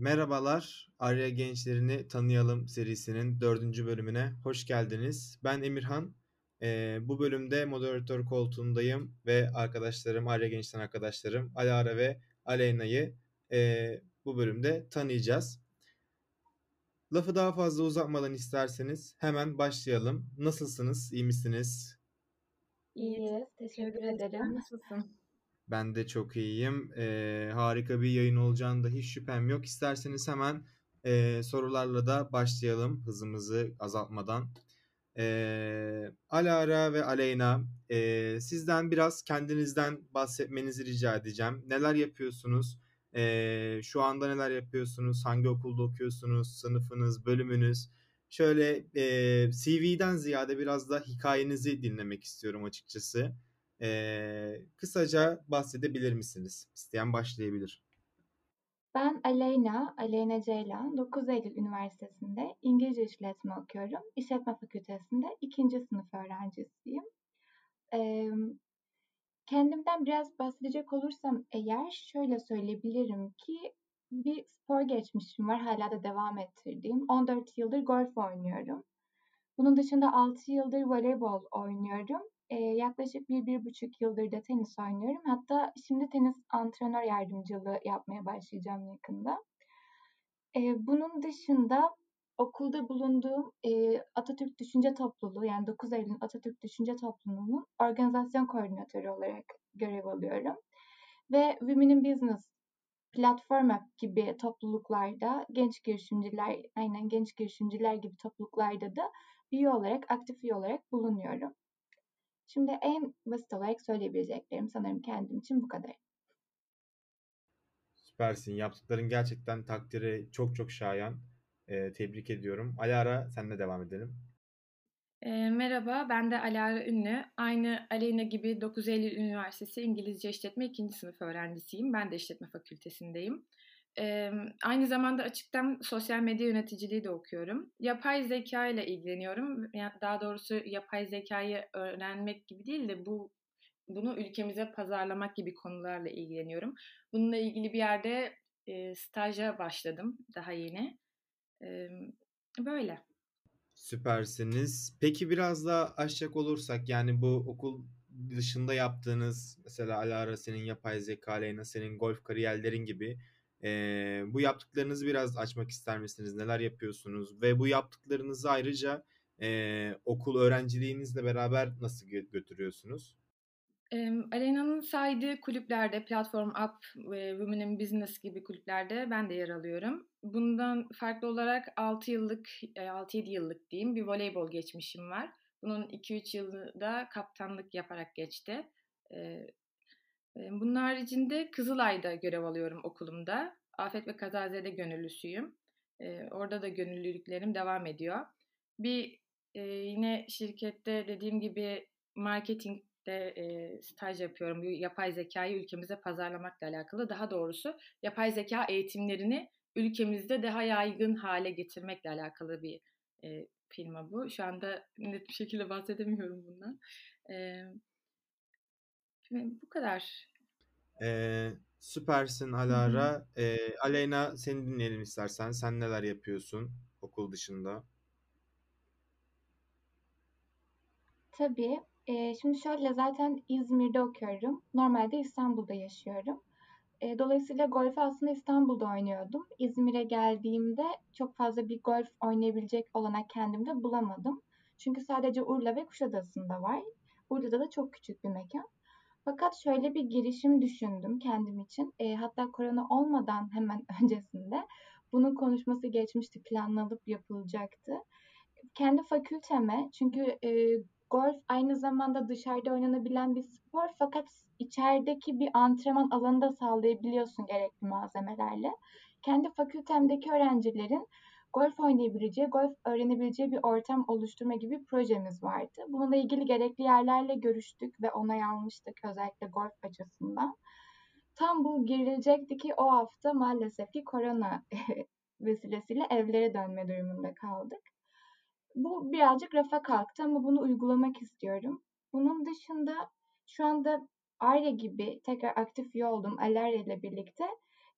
Merhabalar, Arya Gençlerini Tanıyalım serisinin dördüncü bölümüne hoş geldiniz. Ben Emirhan. Ee, bu bölümde moderatör koltuğundayım ve arkadaşlarım, Arya Genç'ten arkadaşlarım Alara ve Aleyna'yı e, bu bölümde tanıyacağız. Lafı daha fazla uzatmadan isterseniz hemen başlayalım. Nasılsınız, iyi misiniz? İyiyiz, teşekkür ederim. Nasılsın? Ben de çok iyiyim. Ee, harika bir yayın olacağında hiç şüphem yok. İsterseniz hemen e, sorularla da başlayalım hızımızı azaltmadan. Ee, Alara ve Aleyna e, sizden biraz kendinizden bahsetmenizi rica edeceğim. Neler yapıyorsunuz? E, şu anda neler yapıyorsunuz? Hangi okulda okuyorsunuz? Sınıfınız, bölümünüz? Şöyle e, CV'den ziyade biraz da hikayenizi dinlemek istiyorum açıkçası. E, kısaca bahsedebilir misiniz? İsteyen başlayabilir. Ben Aleyna, Aleyna Ceylan, 9 Eylül Üniversitesi'nde İngilizce işletme okuyorum. İşletme Fakültesi'nde ikinci sınıf öğrencisiyim. Ee, kendimden biraz bahsedecek olursam eğer şöyle söyleyebilirim ki bir spor geçmişim var hala da devam ettirdiğim. 14 yıldır golf oynuyorum. Bunun dışında 6 yıldır voleybol oynuyorum yaklaşık bir, bir buçuk yıldır da tenis oynuyorum. Hatta şimdi tenis antrenör yardımcılığı yapmaya başlayacağım yakında. Bunun dışında okulda bulunduğum Atatürk Düşünce Topluluğu yani 9 Eylül Atatürk Düşünce Topluluğu'nun organizasyon koordinatörü olarak görev alıyorum. Ve Women in Business Platform App gibi topluluklarda genç girişimciler, aynen genç girişimciler gibi topluluklarda da üye olarak, aktif üye olarak bulunuyorum. Şimdi en basit olarak söyleyebileceklerim sanırım kendim için bu kadar. Süpersin. Yaptıkların gerçekten takdiri çok çok şayan. Ee, tebrik ediyorum. Alara senle devam edelim. E, merhaba, ben de Alara Ünlü. Aynı Aleyna gibi 9 Eylül Üniversitesi İngilizce İşletme 2. sınıf öğrencisiyim. Ben de işletme fakültesindeyim. Aynı zamanda açıktan sosyal medya yöneticiliği de okuyorum. Yapay zeka ile ilgileniyorum. Yani daha doğrusu yapay zekayı öğrenmek gibi değil de bu bunu ülkemize pazarlamak gibi konularla ilgileniyorum. Bununla ilgili bir yerde e, staja başladım daha yeni. E, böyle. Süpersiniz. Peki biraz daha açacak olursak yani bu okul dışında yaptığınız mesela Alara senin yapay zeka, Leyna senin golf kariyerlerin gibi e, bu yaptıklarınızı biraz açmak ister misiniz? Neler yapıyorsunuz? Ve bu yaptıklarınızı ayrıca e, okul öğrenciliğinizle beraber nasıl götürüyorsunuz? E, Alena'nın saydığı kulüplerde, Platform Up ve Women in Business gibi kulüplerde ben de yer alıyorum. Bundan farklı olarak 6 yıllık, 6-7 yıllık diyeyim bir voleybol geçmişim var. Bunun 2-3 yılı da kaptanlık yaparak geçti. Bunun haricinde Kızılay'da görev alıyorum okulumda. Afet ve Kazazede gönüllüsüyüm. Orada da gönüllülüklerim devam ediyor. Bir yine şirkette dediğim gibi marketingde staj yapıyorum. Bu yapay zekayı ülkemize pazarlamakla alakalı. Daha doğrusu yapay zeka eğitimlerini ülkemizde daha yaygın hale getirmekle alakalı bir firma bu. Şu anda net bir şekilde bahsedemiyorum bundan. E, bu kadar. Ee, süpersin Alara. Ee, Aleyna seni dinleyelim istersen. Sen neler yapıyorsun okul dışında? Tabii. Ee, şimdi şöyle zaten İzmir'de okuyorum. Normalde İstanbul'da yaşıyorum. Ee, dolayısıyla golfü aslında İstanbul'da oynuyordum. İzmir'e geldiğimde çok fazla bir golf oynayabilecek olanak kendimde bulamadım. Çünkü sadece Urla ve Kuşadası'nda var. Urla'da da çok küçük bir mekan. Fakat şöyle bir girişim düşündüm kendim için. E, hatta korona olmadan hemen öncesinde bunun konuşması geçmişti, planlanıp yapılacaktı. Kendi fakülteme çünkü e, golf aynı zamanda dışarıda oynanabilen bir spor fakat içerideki bir antrenman alanı da sağlayabiliyorsun gerekli malzemelerle. Kendi fakültemdeki öğrencilerin golf oynayabileceği, golf öğrenebileceği bir ortam oluşturma gibi bir projemiz vardı. Bununla ilgili gerekli yerlerle görüştük ve onay almıştık özellikle golf açısından. Tam bu girilecekti ki o hafta maalesef ki korona vesilesiyle evlere dönme durumunda kaldık. Bu birazcık rafa kalktı ama bunu uygulamak istiyorum. Bunun dışında şu anda Arya gibi tekrar aktif üye oldum Alarya ile birlikte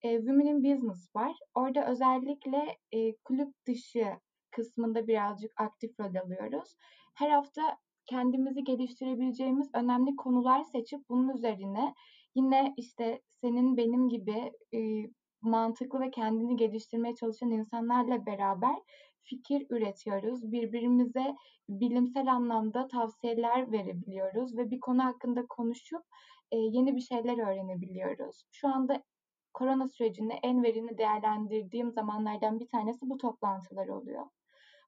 e, Women in Business var. Orada özellikle e, kulüp dışı kısmında birazcık aktif rol alıyoruz. Her hafta kendimizi geliştirebileceğimiz önemli konular seçip bunun üzerine yine işte senin benim gibi e, mantıklı ve kendini geliştirmeye çalışan insanlarla beraber fikir üretiyoruz. Birbirimize bilimsel anlamda tavsiyeler verebiliyoruz ve bir konu hakkında konuşup e, yeni bir şeyler öğrenebiliyoruz. Şu anda korona sürecinde en verimli değerlendirdiğim zamanlardan bir tanesi bu toplantılar oluyor.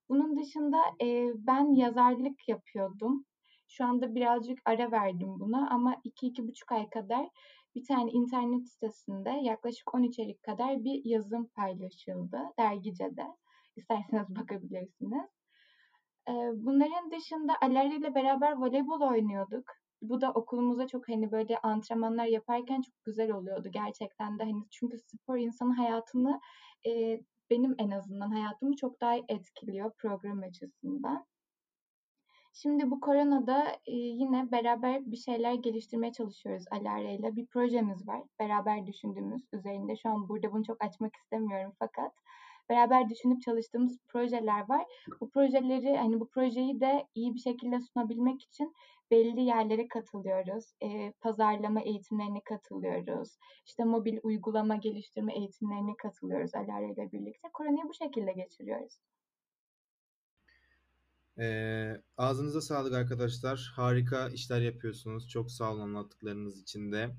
Bunun dışında e, ben yazarlık yapıyordum. Şu anda birazcık ara verdim buna ama iki iki buçuk ay kadar bir tane internet sitesinde yaklaşık 10 içerik kadar bir yazım paylaşıldı dergicede. İsterseniz bakabilirsiniz. E, bunların dışında Aleri ile beraber voleybol oynuyorduk. Bu da okulumuzda çok hani böyle antrenmanlar yaparken çok güzel oluyordu gerçekten de hani çünkü spor insanın hayatını e, benim en azından hayatımı çok daha etkiliyor program açısından. Şimdi bu koronada e, yine beraber bir şeyler geliştirmeye çalışıyoruz Alara ile. Bir projemiz var. Beraber düşündüğümüz üzerinde. Şu an burada bunu çok açmak istemiyorum fakat beraber düşünüp çalıştığımız projeler var. Bu projeleri hani bu projeyi de iyi bir şekilde sunabilmek için belli yerlere katılıyoruz. E, pazarlama eğitimlerine katılıyoruz. İşte mobil uygulama geliştirme eğitimlerine katılıyoruz Alara ile birlikte. Koronayı bu şekilde geçiriyoruz. Ee, ağzınıza sağlık arkadaşlar. Harika işler yapıyorsunuz. Çok sağ olun anlattıklarınız için de.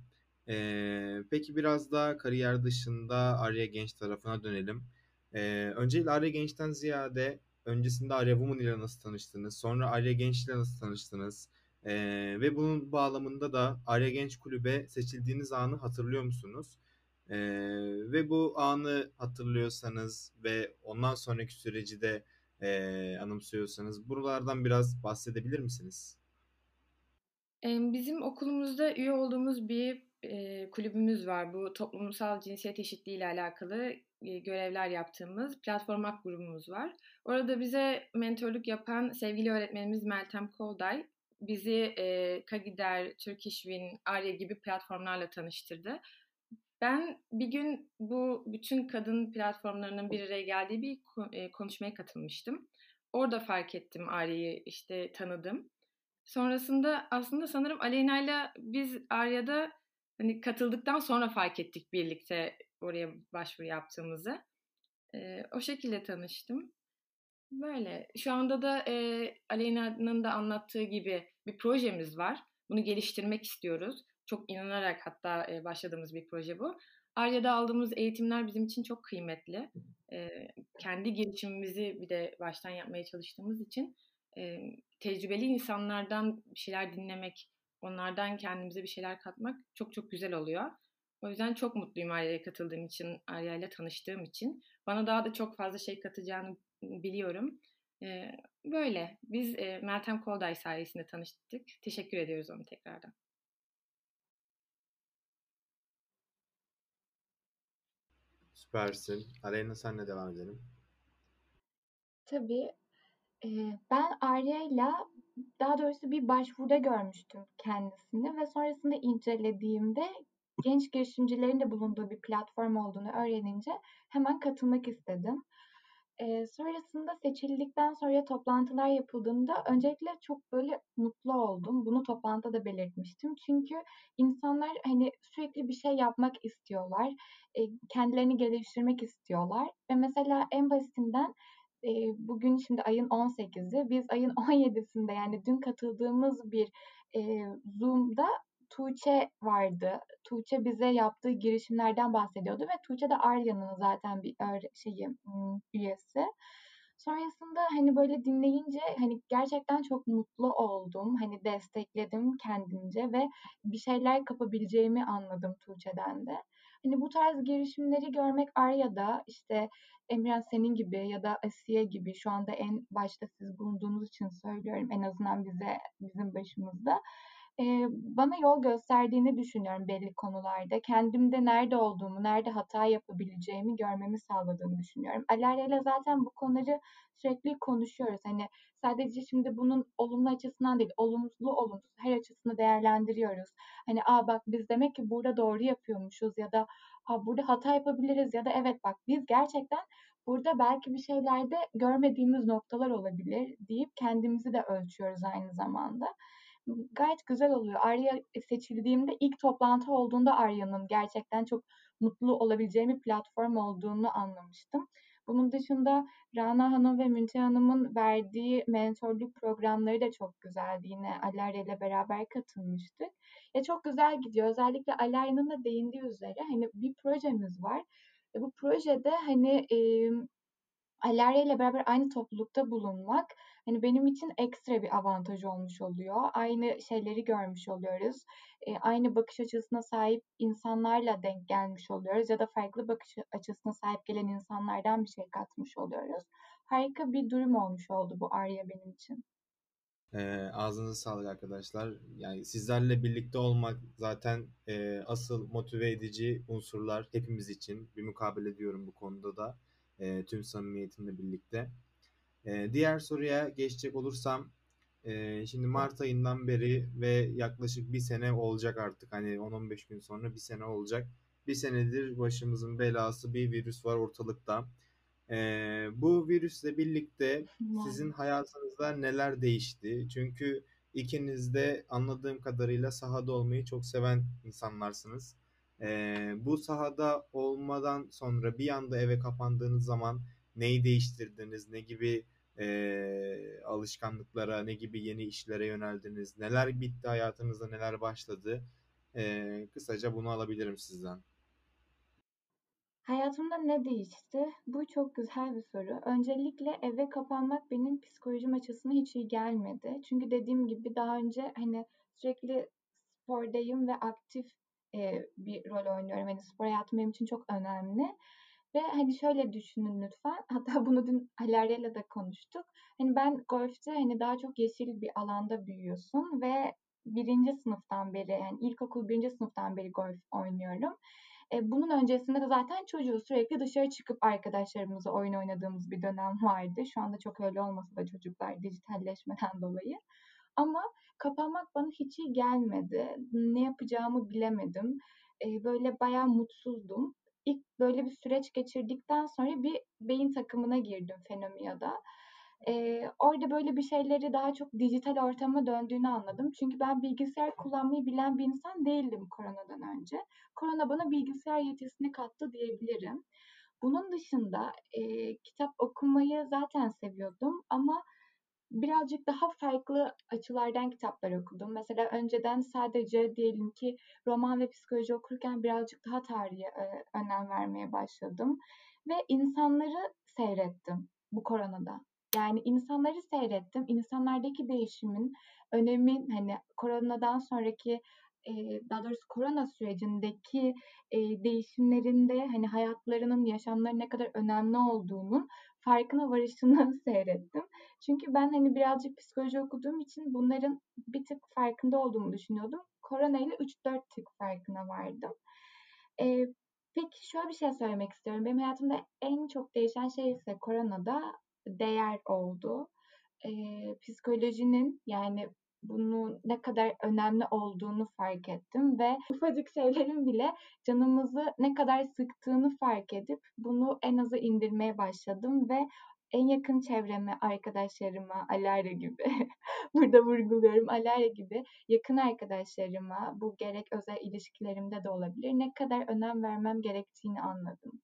Ee, peki biraz da kariyer dışında Arya Genç tarafına dönelim. Ee, öncelikle Arya Genç'ten ziyade öncesinde Arya Woman ile nasıl tanıştınız? Sonra Arya Genç ile nasıl tanıştınız? Ee, ve bunun bağlamında da Arya Genç Kulübe seçildiğiniz anı hatırlıyor musunuz? Ee, ve bu anı hatırlıyorsanız ve ondan sonraki süreci de e, anımsıyorsanız buralardan biraz bahsedebilir misiniz? Bizim okulumuzda üye olduğumuz bir e, kulübümüz var. Bu toplumsal cinsiyet eşitliği ile alakalı görevler yaptığımız platform grubumuz var. Orada bize mentorluk yapan sevgili öğretmenimiz Meltem Kolday bizi e, Kagider, Turkish Win, Arya gibi platformlarla tanıştırdı. Ben bir gün bu bütün kadın platformlarının bir araya geldiği bir konuşmaya katılmıştım. Orada fark ettim Arya'yı işte tanıdım. Sonrasında aslında sanırım Aleyna ile biz Arya'da hani katıldıktan sonra fark ettik birlikte oraya başvuru yaptığımızı. E, o şekilde tanıştım. Böyle. Şu anda da e, Aleyna'nın da anlattığı gibi bir projemiz var. Bunu geliştirmek istiyoruz. Çok inanarak hatta e, başladığımız bir proje bu. Arya'da aldığımız eğitimler bizim için çok kıymetli. E, kendi gelişimimizi bir de baştan yapmaya çalıştığımız için e, tecrübeli insanlardan bir şeyler dinlemek, onlardan kendimize bir şeyler katmak çok çok güzel oluyor. O yüzden çok mutluyum Arya'ya katıldığım için, Arya ile tanıştığım için. Bana daha da çok fazla şey katacağını biliyorum. Ee, böyle. Biz e, Meltem Kolday sayesinde tanıştık. Teşekkür ediyoruz onu tekrardan. Süpersin. Aleyna senle devam edelim. Tabii. Ee, ben Arya'yla daha doğrusu bir başvuruda görmüştüm kendisini ve sonrasında incelediğimde genç girişimcilerin de bulunduğu bir platform olduğunu öğrenince hemen katılmak istedim. Ee, sonrasında seçildikten sonra toplantılar yapıldığında öncelikle çok böyle mutlu oldum. Bunu toplantıda da belirtmiştim. Çünkü insanlar hani sürekli bir şey yapmak istiyorlar. E, kendilerini geliştirmek istiyorlar. Ve mesela en basitinden e, bugün şimdi ayın 18'i. Biz ayın 17'sinde yani dün katıldığımız bir e, Zoom'da Tuğçe vardı. Tuğçe bize yaptığı girişimlerden bahsediyordu ve Tuğçe de Arya'nın zaten bir şeyi üyesi. Sonrasında hani böyle dinleyince hani gerçekten çok mutlu oldum. Hani destekledim kendimce ve bir şeyler kapabileceğimi anladım Tuğçe'den de. Hani bu tarz girişimleri görmek Arya'da işte Emren senin gibi ya da Asiye gibi şu anda en başta siz bulunduğunuz için söylüyorum en azından bize bizim başımızda e, bana yol gösterdiğini düşünüyorum belli konularda. Kendimde nerede olduğumu, nerede hata yapabileceğimi görmemi sağladığını düşünüyorum. Alarya ile zaten bu konuları sürekli konuşuyoruz. Hani sadece şimdi bunun olumlu açısından değil, olumsuz olumsuz her açısını değerlendiriyoruz. Hani aa bak biz demek ki burada doğru yapıyormuşuz ya da ha burada hata yapabiliriz ya da evet bak biz gerçekten burada belki bir şeylerde görmediğimiz noktalar olabilir deyip kendimizi de ölçüyoruz aynı zamanda. Gayet güzel oluyor. Arya seçildiğimde ilk toplantı olduğunda Arya'nın gerçekten çok mutlu olabileceğim bir platform olduğunu anlamıştım. Bunun dışında Rana Hanım ve Münte Hanım'ın verdiği mentorluk programları da çok güzeldi. Yine Alarya ile beraber katılmıştık. Ya çok güzel gidiyor. Özellikle Alarya'nın da değindiği üzere hani bir projemiz var. E, bu projede hani e, Alarya ile beraber aynı toplulukta bulunmak hani benim için ekstra bir avantaj olmuş oluyor. Aynı şeyleri görmüş oluyoruz. E, aynı bakış açısına sahip insanlarla denk gelmiş oluyoruz ya da farklı bakış açısına sahip gelen insanlardan bir şey katmış oluyoruz. Harika bir durum olmuş oldu bu Arya benim için. E, ağzınıza sağlık arkadaşlar. Yani sizlerle birlikte olmak zaten e, asıl motive edici unsurlar hepimiz için. Bir mukabele ediyorum bu konuda da e, tüm samimiyetimle birlikte. E, diğer soruya geçecek olursam e, şimdi Mart ayından beri ve yaklaşık bir sene olacak artık hani 10-15 gün sonra bir sene olacak. Bir senedir başımızın belası bir virüs var ortalıkta. E, bu virüsle birlikte sizin hayatınızda neler değişti? Çünkü ikiniz de anladığım kadarıyla sahada olmayı çok seven insanlarsınız. E, bu sahada olmadan sonra bir anda eve kapandığınız zaman neyi değiştirdiniz? Ne gibi e, alışkanlıklara, ne gibi yeni işlere yöneldiniz? Neler bitti hayatınızda, neler başladı? E, kısaca bunu alabilirim sizden. Hayatımda ne değişti? Bu çok güzel bir soru. Öncelikle eve kapanmak benim psikolojim açısından hiç iyi gelmedi. Çünkü dediğim gibi daha önce hani sürekli spordayım ve aktif e, bir rol oynuyorum. Hani spor hayatım benim için çok önemli. Ve hani şöyle düşünün lütfen. Hatta bunu dün Alarya'yla da konuştuk. Hani ben golfte hani daha çok yeşil bir alanda büyüyorsun ve birinci sınıftan beri yani ilkokul birinci sınıftan beri golf oynuyorum. E, bunun öncesinde de zaten çocuğu sürekli dışarı çıkıp arkadaşlarımızla oyun oynadığımız bir dönem vardı. Şu anda çok öyle olmasa da çocuklar dijitalleşmeden dolayı. Ama kapanmak bana hiç iyi gelmedi. Ne yapacağımı bilemedim. E, böyle bayağı mutsuzdum. İlk böyle bir süreç geçirdikten sonra bir beyin takımına girdim Fenomiya'da. Ee, orada böyle bir şeyleri daha çok dijital ortama döndüğünü anladım. Çünkü ben bilgisayar kullanmayı bilen bir insan değildim koronadan önce. Korona bana bilgisayar yetisini kattı diyebilirim. Bunun dışında e, kitap okumayı zaten seviyordum ama birazcık daha farklı açılardan kitaplar okudum. Mesela önceden sadece diyelim ki roman ve psikoloji okurken birazcık daha tarihe e, önem vermeye başladım. Ve insanları seyrettim bu koronada. Yani insanları seyrettim. İnsanlardaki değişimin önemi hani koronadan sonraki daha doğrusu korona sürecindeki değişimlerinde hani hayatlarının, yaşamların ne kadar önemli olduğunun farkına varışını seyrettim. Çünkü ben hani birazcık psikoloji okuduğum için bunların bir tık farkında olduğumu düşünüyordum. Korona ile 3-4 tık farkına vardım. Ee, peki şöyle bir şey söylemek istiyorum. Benim hayatımda en çok değişen şey ise koronada değer oldu. Ee, psikolojinin yani bunun ne kadar önemli olduğunu fark ettim ve ufacık şeylerin bile canımızı ne kadar sıktığını fark edip bunu en aza indirmeye başladım ve en yakın çevreme, arkadaşlarıma, Alara gibi, burada vurguluyorum Alara gibi yakın arkadaşlarıma, bu gerek özel ilişkilerimde de olabilir, ne kadar önem vermem gerektiğini anladım.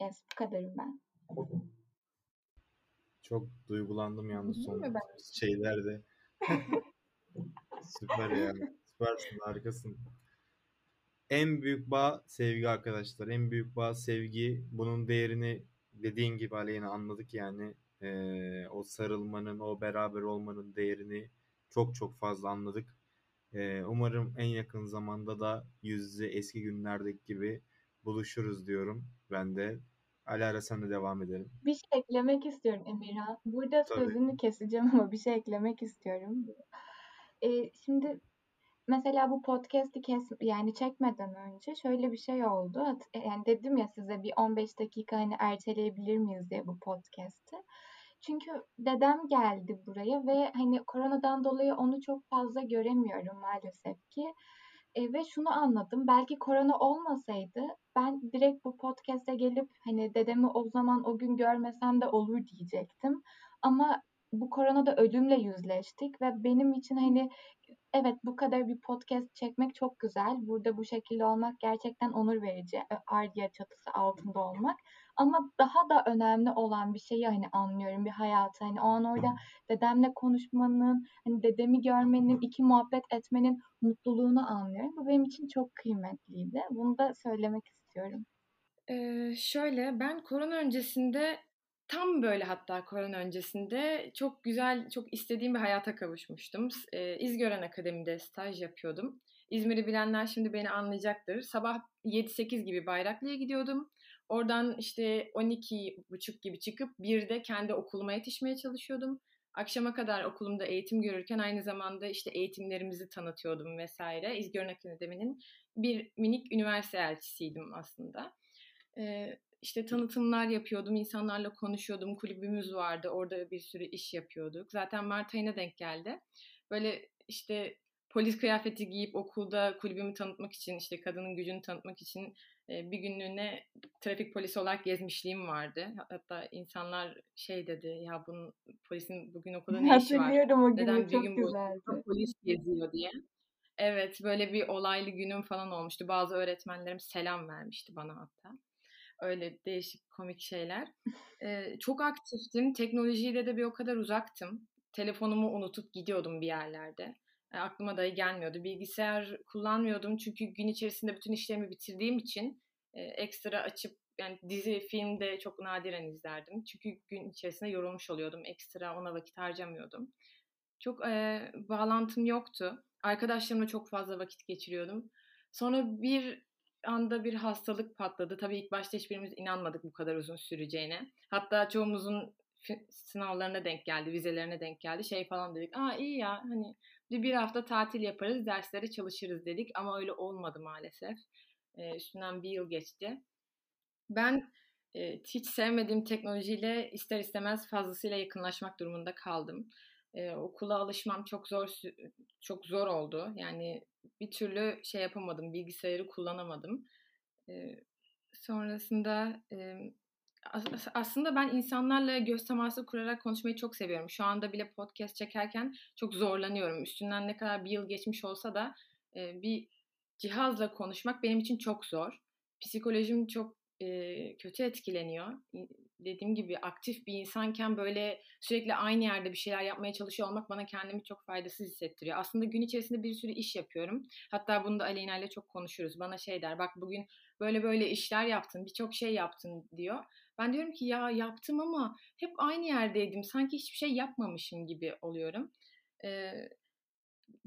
Yes, bu kadarım ben. Çok duygulandım yalnız son şeylerde. Süper ya. Süpersin, harikasın. En büyük bağ sevgi arkadaşlar. En büyük bağ sevgi. Bunun değerini dediğin gibi Aleyna anladık yani. Ee, o sarılmanın, o beraber olmanın değerini çok çok fazla anladık. Ee, umarım en yakın zamanda da yüz yüze eski günlerdeki gibi buluşuruz diyorum ben de. Alara sana devam edelim. Bir şey eklemek istiyorum Emirhan. Burada Tabii. sözünü keseceğim ama bir şey eklemek istiyorum. Ee, şimdi mesela bu podcast'i kes yani çekmeden önce şöyle bir şey oldu. E, yani dedim ya size bir 15 dakika hani erteleyebilir miyiz diye bu podcast'i. Çünkü dedem geldi buraya ve hani koronadan dolayı onu çok fazla göremiyorum maalesef ki. E, ve şunu anladım. Belki korona olmasaydı ben direkt bu podcast'e gelip hani dedemi o zaman o gün görmesem de olur diyecektim. Ama bu koronada ölümle yüzleştik ve benim için hani evet bu kadar bir podcast çekmek çok güzel. Burada bu şekilde olmak gerçekten onur verici. E, Ardia çatısı altında olmak. Ama daha da önemli olan bir şeyi hani anlıyorum bir hayatı. Hani o an orada dedemle konuşmanın, hani dedemi görmenin, iki muhabbet etmenin mutluluğunu anlıyorum. Bu benim için çok kıymetliydi. Bunu da söylemek istiyorum. Ee, şöyle ben korona öncesinde tam böyle hatta korona öncesinde çok güzel, çok istediğim bir hayata kavuşmuştum. Ee, İzgören Akademi'de staj yapıyordum. İzmir'i bilenler şimdi beni anlayacaktır. Sabah 7-8 gibi Bayraklı'ya gidiyordum. Oradan işte 12.30 gibi çıkıp bir de kendi okuluma yetişmeye çalışıyordum. Akşama kadar okulumda eğitim görürken aynı zamanda işte eğitimlerimizi tanıtıyordum vesaire. İzgören Akademi'nin bir minik üniversite elçisiydim aslında. Ee, işte tanıtımlar yapıyordum, insanlarla konuşuyordum, kulübümüz vardı, orada bir sürü iş yapıyorduk. Zaten Mart ayına denk geldi. Böyle işte polis kıyafeti giyip okulda kulübümü tanıtmak için, işte kadının gücünü tanıtmak için bir günlüğüne trafik polisi olarak gezmişliğim vardı. Hatta insanlar şey dedi, ya bunun polisin bugün okulda ne işi var? Hatırlıyorum o günü, Neden çok gün güzeldi. Polis geziyor diye. Evet, böyle bir olaylı günüm falan olmuştu. Bazı öğretmenlerim selam vermişti bana hatta. Öyle değişik komik şeyler. Ee, çok aktiftim. Teknolojiyle de bir o kadar uzaktım. Telefonumu unutup gidiyordum bir yerlerde. E, aklıma dahi gelmiyordu. Bilgisayar kullanmıyordum çünkü gün içerisinde bütün işlerimi bitirdiğim için e, ekstra açıp yani dizi, film de çok nadiren izlerdim. Çünkü gün içerisinde yorulmuş oluyordum. Ekstra ona vakit harcamıyordum. Çok e, bağlantım yoktu. Arkadaşlarımla çok fazla vakit geçiriyordum. Sonra bir anda bir hastalık patladı. Tabii ilk başta hiçbirimiz inanmadık bu kadar uzun süreceğine. Hatta çoğumuzun sınavlarına denk geldi, vizelerine denk geldi. Şey falan dedik. Aa iyi ya hani bir, hafta tatil yaparız, derslere çalışırız dedik. Ama öyle olmadı maalesef. Ee, üstünden bir yıl geçti. Ben e, hiç sevmediğim teknolojiyle ister istemez fazlasıyla yakınlaşmak durumunda kaldım. Ee, okula alışmam çok zor çok zor oldu. Yani bir türlü şey yapamadım, bilgisayarı kullanamadım. Ee, sonrasında e, aslında ben insanlarla göz teması kurarak konuşmayı çok seviyorum. Şu anda bile podcast çekerken çok zorlanıyorum. Üstünden ne kadar bir yıl geçmiş olsa da e, bir cihazla konuşmak benim için çok zor. Psikolojim çok e, kötü etkileniyor. Dediğim gibi aktif bir insanken böyle sürekli aynı yerde bir şeyler yapmaya çalışıyor olmak bana kendimi çok faydasız hissettiriyor. Aslında gün içerisinde bir sürü iş yapıyorum. Hatta bunu da Aleyna ile çok konuşuruz. Bana şey der bak bugün böyle böyle işler yaptın, birçok şey yaptın diyor. Ben diyorum ki ya yaptım ama hep aynı yerdeydim. Sanki hiçbir şey yapmamışım gibi oluyorum. Ee,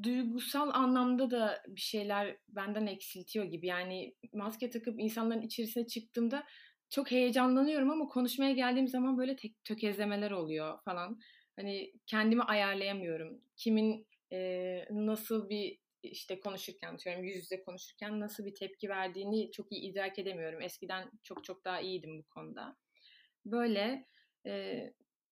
duygusal anlamda da bir şeyler benden eksiltiyor gibi. Yani maske takıp insanların içerisine çıktığımda çok heyecanlanıyorum ama konuşmaya geldiğim zaman böyle tek tökezlemeler oluyor falan. Hani kendimi ayarlayamıyorum. Kimin e, nasıl bir işte konuşurken, diyorum yüz yüze konuşurken nasıl bir tepki verdiğini çok iyi idrak edemiyorum. Eskiden çok çok daha iyiydim bu konuda. Böyle e,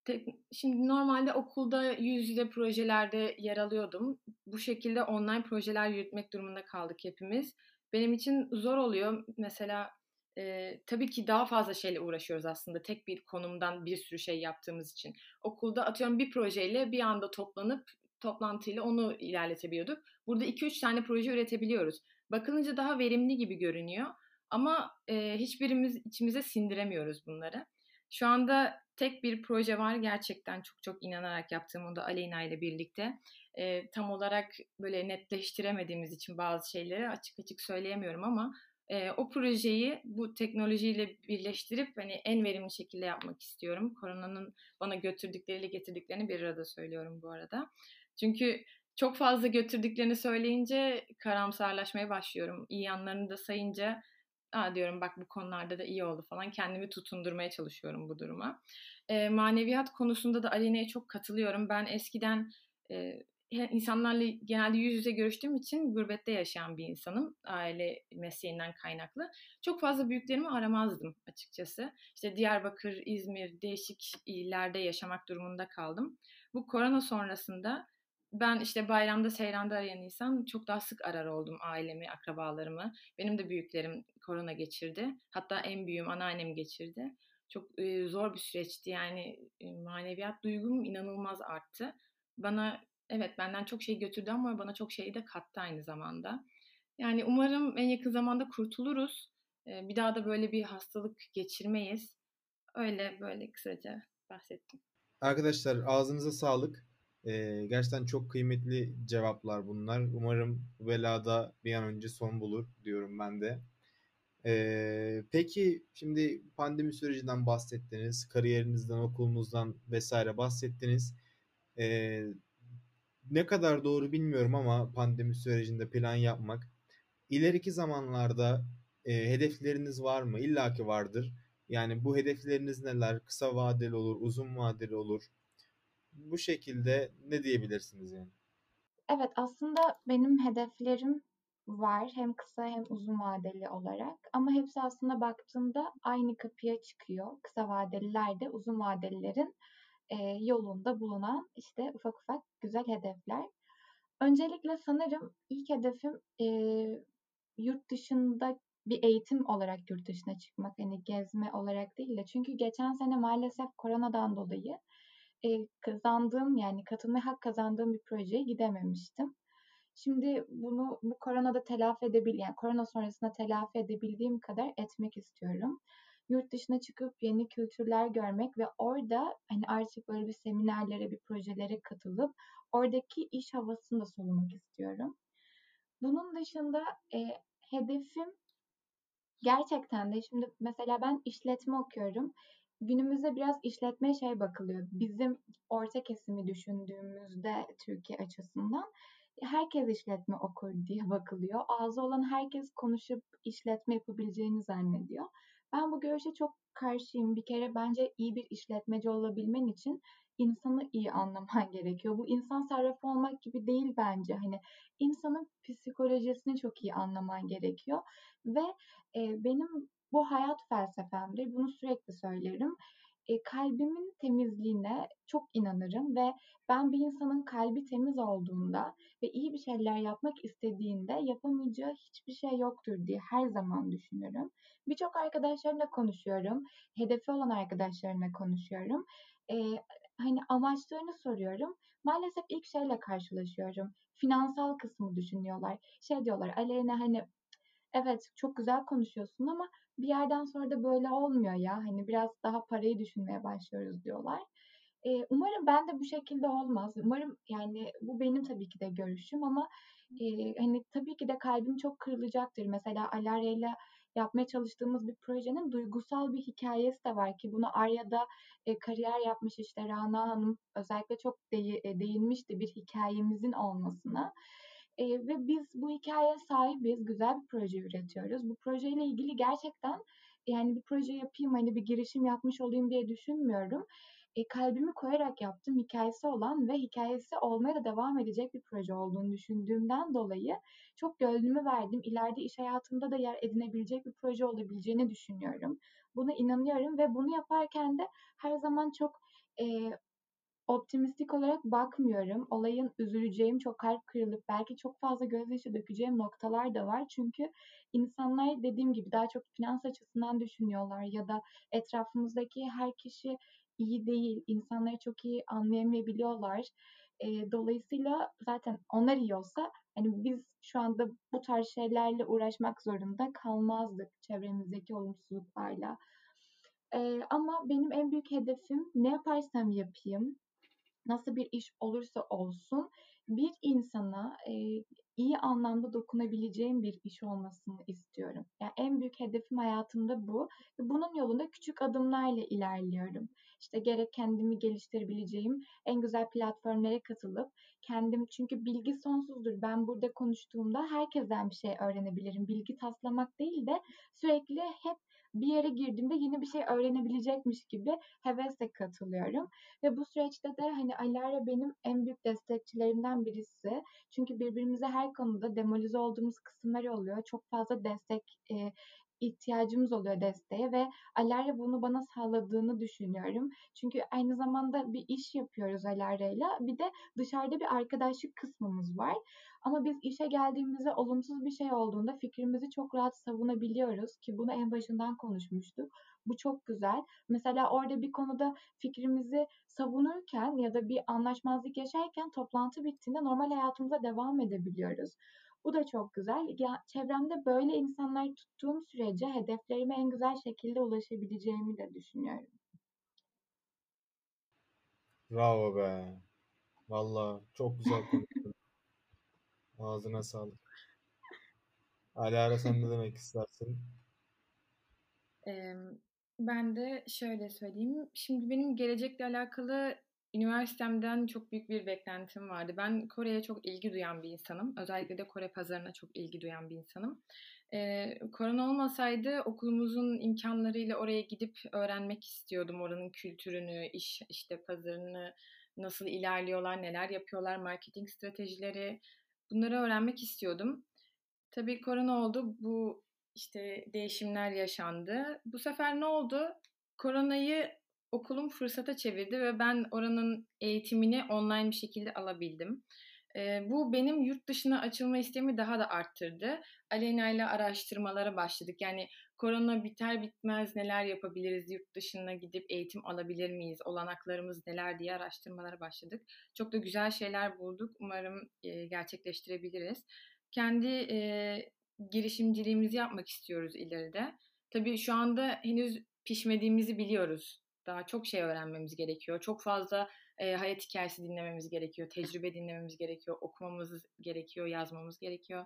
tek, şimdi normalde okulda yüz yüze projelerde yer alıyordum. Bu şekilde online projeler yürütmek durumunda kaldık hepimiz. Benim için zor oluyor. Mesela e, tabii ki daha fazla şeyle uğraşıyoruz aslında. Tek bir konumdan bir sürü şey yaptığımız için. Okulda atıyorum bir projeyle bir anda toplanıp toplantıyla onu ilerletebiliyorduk. Burada 2-3 tane proje üretebiliyoruz. Bakılınca daha verimli gibi görünüyor. Ama e, hiçbirimiz içimize sindiremiyoruz bunları. Şu anda tek bir proje var gerçekten çok çok inanarak yaptığım o da Aleyna ile birlikte. E, tam olarak böyle netleştiremediğimiz için bazı şeyleri açık açık söyleyemiyorum ama e, o projeyi bu teknolojiyle birleştirip hani en verimli şekilde yapmak istiyorum. Koronanın bana götürdükleriyle getirdiklerini bir arada söylüyorum bu arada. Çünkü çok fazla götürdüklerini söyleyince karamsarlaşmaya başlıyorum. İyi yanlarını da sayınca Aa, diyorum bak bu konularda da iyi oldu falan. Kendimi tutundurmaya çalışıyorum bu duruma. E, maneviyat konusunda da Aleyna'ya çok katılıyorum. Ben eskiden e, insanlarla genelde yüz yüze görüştüğüm için gurbette yaşayan bir insanım. Aile mesleğinden kaynaklı. Çok fazla büyüklerimi aramazdım açıkçası. İşte Diyarbakır, İzmir, değişik illerde yaşamak durumunda kaldım. Bu korona sonrasında ben işte bayramda, seyranda arayan insan çok daha sık arar oldum ailemi, akrabalarımı. Benim de büyüklerim korona geçirdi. Hatta en büyüğüm anneannem geçirdi. Çok zor bir süreçti yani maneviyat duygum inanılmaz arttı. Bana evet benden çok şey götürdü ama bana çok şey de kattı aynı zamanda. Yani umarım en yakın zamanda kurtuluruz. Bir daha da böyle bir hastalık geçirmeyiz. Öyle böyle kısaca bahsettim. Arkadaşlar ağzınıza sağlık. Ee, gerçekten çok kıymetli cevaplar bunlar. Umarım velada bir an önce son bulur diyorum ben de. Ee, peki şimdi pandemi sürecinden bahsettiniz, kariyerinizden, okulunuzdan vesaire bahsettiniz. Ee, ne kadar doğru bilmiyorum ama pandemi sürecinde plan yapmak. İleriki zamanlarda e, hedefleriniz var mı? İlla ki vardır. Yani bu hedefleriniz neler? Kısa vadeli olur, uzun vadeli olur. Bu şekilde ne diyebilirsiniz yani? Evet aslında benim hedeflerim var hem kısa hem uzun vadeli olarak ama hepsi aslında baktığımda aynı kapıya çıkıyor. Kısa vadeliler de uzun vadelilerin e, yolunda bulunan işte ufak ufak güzel hedefler. Öncelikle sanırım ilk hedefim e, yurt dışında bir eğitim olarak yurt dışına çıkmak. Hani gezme olarak değil de. Çünkü geçen sene maalesef koronadan dolayı e, kazandığım yani katılma hak kazandığım bir projeye gidememiştim. Şimdi bunu bu koronada telafi edebil yani korona sonrasında telafi edebildiğim kadar etmek istiyorum. Yurt dışına çıkıp yeni kültürler görmek ve orada hani artık böyle bir seminerlere, bir projelere katılıp oradaki iş havasını da solumak istiyorum. Bunun dışında e, hedefim gerçekten de şimdi mesela ben işletme okuyorum. Günümüzde biraz işletme şey bakılıyor. Bizim orta kesimi düşündüğümüzde Türkiye açısından herkes işletme okur diye bakılıyor. Ağzı olan herkes konuşup işletme yapabileceğini zannediyor. Ben bu görüşe çok karşıyım. Bir kere bence iyi bir işletmeci olabilmen için insanı iyi anlaman gerekiyor. Bu insan sarrafı olmak gibi değil bence. Hani insanın psikolojisini çok iyi anlaman gerekiyor. Ve e, benim bu hayat felsefemdir. Bunu sürekli söylerim. E, kalbimin temizliğine çok inanırım ve ben bir insanın kalbi temiz olduğunda ve iyi bir şeyler yapmak istediğinde yapamayacağı hiçbir şey yoktur diye her zaman düşünürüm. Birçok arkadaşlarımla konuşuyorum. Hedefi olan arkadaşlarımla konuşuyorum. E, hani amaçlarını soruyorum. Maalesef ilk şeyle karşılaşıyorum. Finansal kısmı düşünüyorlar. Şey diyorlar Aleyna hani evet çok güzel konuşuyorsun ama bir yerden sonra da böyle olmuyor ya. Hani biraz daha parayı düşünmeye başlıyoruz diyorlar. Ee, umarım ben de bu şekilde olmaz. Umarım yani bu benim tabii ki de görüşüm ama e, hani tabii ki de kalbim çok kırılacaktır. Mesela Alarya ile yapmaya çalıştığımız bir projenin duygusal bir hikayesi de var ki bunu Arya'da e, kariyer yapmış işte Rana Hanım özellikle çok de, e, değinmişti bir hikayemizin olmasına. E, ve biz bu hikayeye sahibiz, güzel bir proje üretiyoruz. Bu projeyle ilgili gerçekten yani bir proje yapayım, hani bir girişim yapmış olayım diye düşünmüyorum. E, kalbimi koyarak yaptım hikayesi olan ve hikayesi olmaya da devam edecek bir proje olduğunu düşündüğümden dolayı çok gönlümü verdim. İleride iş hayatımda da yer edinebilecek bir proje olabileceğini düşünüyorum. Buna inanıyorum ve bunu yaparken de her zaman çok e, optimistik olarak bakmıyorum. Olayın üzüleceğim, çok kalp kırılıp belki çok fazla gözyaşı dökeceğim noktalar da var. Çünkü insanlar dediğim gibi daha çok finans açısından düşünüyorlar ya da etrafımızdaki her kişi iyi değil. İnsanları çok iyi anlayamayabiliyorlar. E, dolayısıyla zaten onlar iyi olsa hani biz şu anda bu tarz şeylerle uğraşmak zorunda kalmazdık çevremizdeki olumsuzluklarla. E, ama benim en büyük hedefim ne yaparsam yapayım nasıl bir iş olursa olsun bir insana e, iyi anlamda dokunabileceğim bir iş olmasını istiyorum. Yani en büyük hedefim hayatımda bu. Bunun yolunda küçük adımlarla ilerliyorum. İşte gerek kendimi geliştirebileceğim en güzel platformlara katılıp kendim çünkü bilgi sonsuzdur. Ben burada konuştuğumda herkesten bir şey öğrenebilirim. Bilgi taslamak değil de sürekli hep bir yere girdiğimde yeni bir şey öğrenebilecekmiş gibi hevesle katılıyorum. Ve bu süreçte de hani Alara benim en büyük destekçilerimden birisi. Çünkü birbirimize her konuda demolize olduğumuz kısımlar oluyor. Çok fazla destek e, ihtiyacımız oluyor desteğe ve Alarya bunu bana sağladığını düşünüyorum. Çünkü aynı zamanda bir iş yapıyoruz Alarya'yla. Bir de dışarıda bir arkadaşlık kısmımız var. Ama biz işe geldiğimizde olumsuz bir şey olduğunda fikrimizi çok rahat savunabiliyoruz ki bunu en başından konuşmuştuk. Bu çok güzel. Mesela orada bir konuda fikrimizi savunurken ya da bir anlaşmazlık yaşarken toplantı bittiğinde normal hayatımıza devam edebiliyoruz. Bu da çok güzel. Ya, çevremde böyle insanlar tuttuğum sürece hedeflerime en güzel şekilde ulaşabileceğimi de düşünüyorum. Bravo be. Valla çok güzel konuştun. Ağzına sağlık. Alara sen ne demek istersin? Ben de şöyle söyleyeyim. Şimdi benim gelecekle alakalı üniversitemden çok büyük bir beklentim vardı. Ben Kore'ye çok ilgi duyan bir insanım. Özellikle de Kore pazarına çok ilgi duyan bir insanım. Ee, korona olmasaydı okulumuzun imkanlarıyla oraya gidip öğrenmek istiyordum. Oranın kültürünü, iş işte pazarını, nasıl ilerliyorlar, neler yapıyorlar, marketing stratejileri bunları öğrenmek istiyordum. Tabii korona oldu. Bu işte değişimler yaşandı. Bu sefer ne oldu? Koronayı okulum fırsata çevirdi ve ben oranın eğitimini online bir şekilde alabildim. E, bu benim yurt dışına açılma isteğimi daha da arttırdı. Aleyna ile araştırmalara başladık. Yani korona biter bitmez neler yapabiliriz, yurt dışına gidip eğitim alabilir miyiz, olanaklarımız neler diye araştırmalara başladık. Çok da güzel şeyler bulduk. Umarım e, gerçekleştirebiliriz. Kendi e, girişimciliğimizi yapmak istiyoruz ileride. Tabii şu anda henüz pişmediğimizi biliyoruz. Daha çok şey öğrenmemiz gerekiyor. Çok fazla e, hayat hikayesi dinlememiz gerekiyor. Tecrübe dinlememiz gerekiyor. Okumamız gerekiyor. Yazmamız gerekiyor.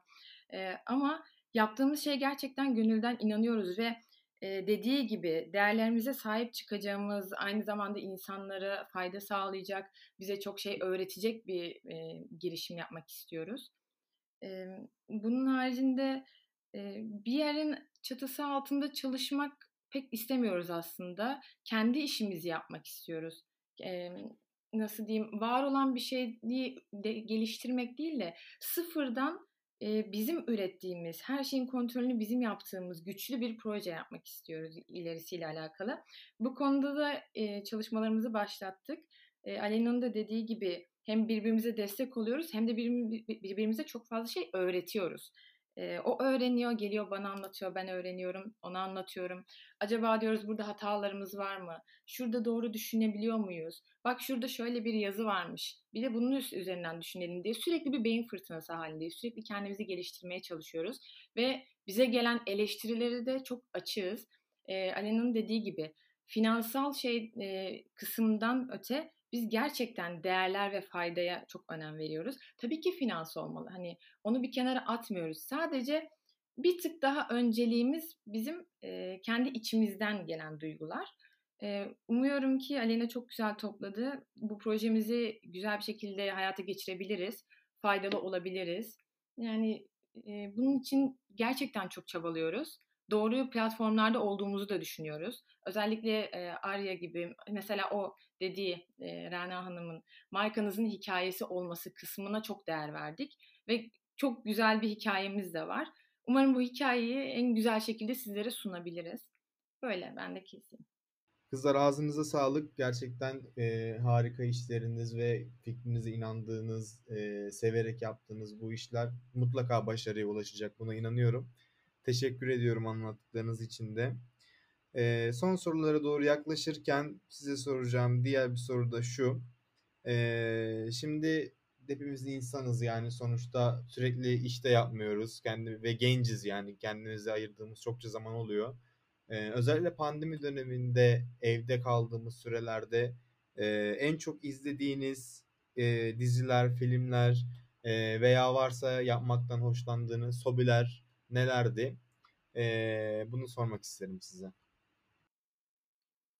E, ama yaptığımız şey gerçekten gönülden inanıyoruz ve e, dediği gibi değerlerimize sahip çıkacağımız, aynı zamanda insanlara fayda sağlayacak, bize çok şey öğretecek bir e, girişim yapmak istiyoruz. E, bunun haricinde e, bir yerin çatısı altında çalışmak pek istemiyoruz aslında. Kendi işimizi yapmak istiyoruz. E, nasıl diyeyim var olan bir şeyi de geliştirmek değil de sıfırdan e, bizim ürettiğimiz, her şeyin kontrolünü bizim yaptığımız güçlü bir proje yapmak istiyoruz ilerisiyle alakalı. Bu konuda da e, çalışmalarımızı başlattık. E, Alena'nın da dediği gibi hem birbirimize destek oluyoruz hem de birbirimize çok fazla şey öğretiyoruz. E, o öğreniyor, geliyor bana anlatıyor, ben öğreniyorum, ona anlatıyorum. Acaba diyoruz burada hatalarımız var mı? Şurada doğru düşünebiliyor muyuz? Bak şurada şöyle bir yazı varmış. Bir de bunun üzerinden düşünelim diye sürekli bir beyin fırtınası halindeyiz. Sürekli kendimizi geliştirmeye çalışıyoruz ve bize gelen eleştirileri de çok açığız. E, Alena'nın dediği gibi finansal şey e, kısımdan öte biz gerçekten değerler ve faydaya çok önem veriyoruz. Tabii ki finans olmalı. Hani onu bir kenara atmıyoruz. Sadece bir tık daha önceliğimiz bizim e, kendi içimizden gelen duygular. E, umuyorum ki Alena çok güzel topladı. Bu projemizi güzel bir şekilde hayata geçirebiliriz. Faydalı olabiliriz. Yani e, bunun için gerçekten çok çabalıyoruz. Doğru platformlarda olduğumuzu da düşünüyoruz. Özellikle e, Arya gibi mesela o dediği e, Rana Hanım'ın markanızın hikayesi olması kısmına çok değer verdik ve çok güzel bir hikayemiz de var. Umarım bu hikayeyi en güzel şekilde sizlere sunabiliriz. Böyle ben de keseyim. Kızlar ağzınıza sağlık. Gerçekten e, harika işleriniz ve fikrinize inandığınız, e, severek yaptığınız bu işler mutlaka başarıya ulaşacak. Buna inanıyorum. Teşekkür ediyorum anlattıklarınız için de. E, son sorulara doğru yaklaşırken size soracağım diğer bir soru da şu. E, şimdi hepimiz insanız yani sonuçta sürekli işte yapmıyoruz kendi ve genciz yani kendimize ayırdığımız çokça zaman oluyor. Ee, özellikle pandemi döneminde evde kaldığımız sürelerde e, en çok izlediğiniz e, diziler, filmler e, veya varsa yapmaktan hoşlandığınız hobiler nelerdi? E, bunu sormak isterim size.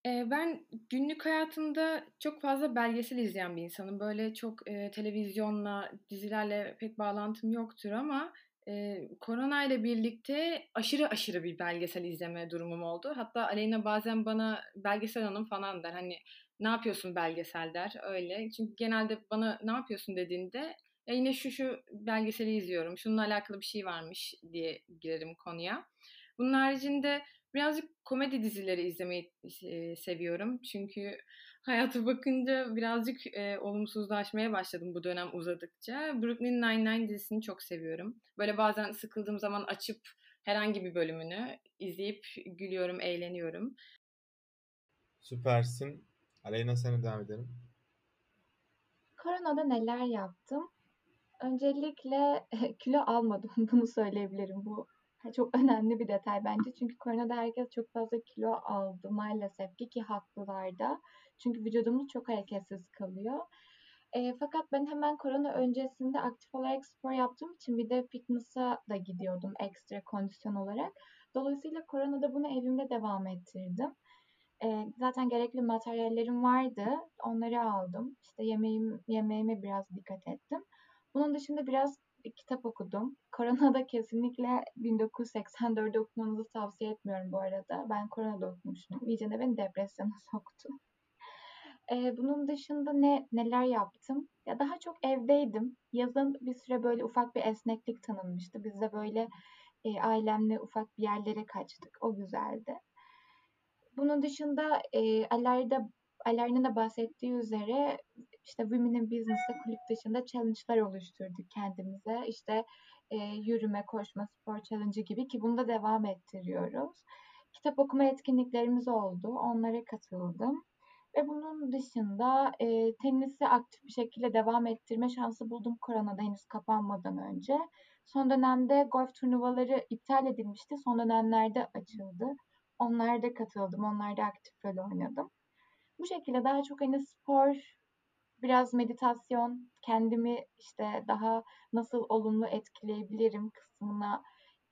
Ben günlük hayatımda çok fazla belgesel izleyen bir insanım. Böyle çok e, televizyonla, dizilerle pek bağlantım yoktur ama e, korona ile birlikte aşırı aşırı bir belgesel izleme durumum oldu. Hatta Aleyna bazen bana belgesel hanım falan der. Hani ne yapıyorsun belgesel der öyle. Çünkü genelde bana ne yapıyorsun dediğinde ya yine şu şu belgeseli izliyorum. Şununla alakalı bir şey varmış diye girerim konuya. Bunun haricinde birazcık komedi dizileri izlemeyi e, seviyorum. Çünkü hayata bakınca birazcık e, olumsuzlaşmaya başladım bu dönem uzadıkça. Brooklyn Nine-Nine dizisini çok seviyorum. Böyle bazen sıkıldığım zaman açıp herhangi bir bölümünü izleyip gülüyorum, eğleniyorum. Süpersin. Aleyna sana devam edelim. Koronada neler yaptım? Öncelikle kilo almadım. Bunu söyleyebilirim. Bu çok önemli bir detay bence. Çünkü koronada herkes çok fazla kilo aldı maalesef ki ki haklılar da. Çünkü vücudumuz çok hareketsiz kalıyor. E, fakat ben hemen korona öncesinde aktif olarak spor yaptığım için bir de fitness'a da gidiyordum ekstra kondisyon olarak. Dolayısıyla koronada bunu evimde devam ettirdim. E, zaten gerekli materyallerim vardı. Onları aldım. İşte yemeğim, yemeğime biraz dikkat ettim. Bunun dışında biraz kitap okudum. Koronada kesinlikle 1984'de okumanızı tavsiye etmiyorum bu arada. Ben koronada okumuştum. İyice de beni depresyona soktu. Ee, bunun dışında ne neler yaptım? Ya daha çok evdeydim. Yazın bir süre böyle ufak bir esneklik tanınmıştı. Biz de böyle e, ailemle ufak bir yerlere kaçtık. O güzeldi. Bunun dışında e, Aler'de Aler'in de bahsettiği üzere işte Women in Business'te kulüp dışında challenge'lar oluşturduk kendimize. İşte e, yürüme, koşma, spor challenge gibi ki bunu da devam ettiriyoruz. Kitap okuma etkinliklerimiz oldu. Onlara katıldım. Ve bunun dışında e, tenisi aktif bir şekilde devam ettirme şansı buldum koronada henüz kapanmadan önce. Son dönemde golf turnuvaları iptal edilmişti. Son dönemlerde açıldı. Onlarda katıldım. Onlarda aktif rol oynadım. Bu şekilde daha çok hani spor, biraz meditasyon, kendimi işte daha nasıl olumlu etkileyebilirim kısmına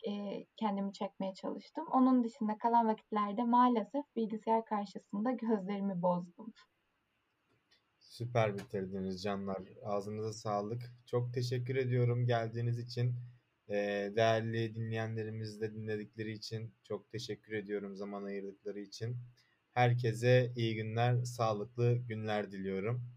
e, kendimi çekmeye çalıştım. Onun dışında kalan vakitlerde maalesef bilgisayar karşısında gözlerimi bozdum. Süper bitirdiniz canlar. Ağzınıza sağlık. Çok teşekkür ediyorum geldiğiniz için. Ee, değerli dinleyenlerimiz de dinledikleri için çok teşekkür ediyorum zaman ayırdıkları için. Herkese iyi günler, sağlıklı günler diliyorum.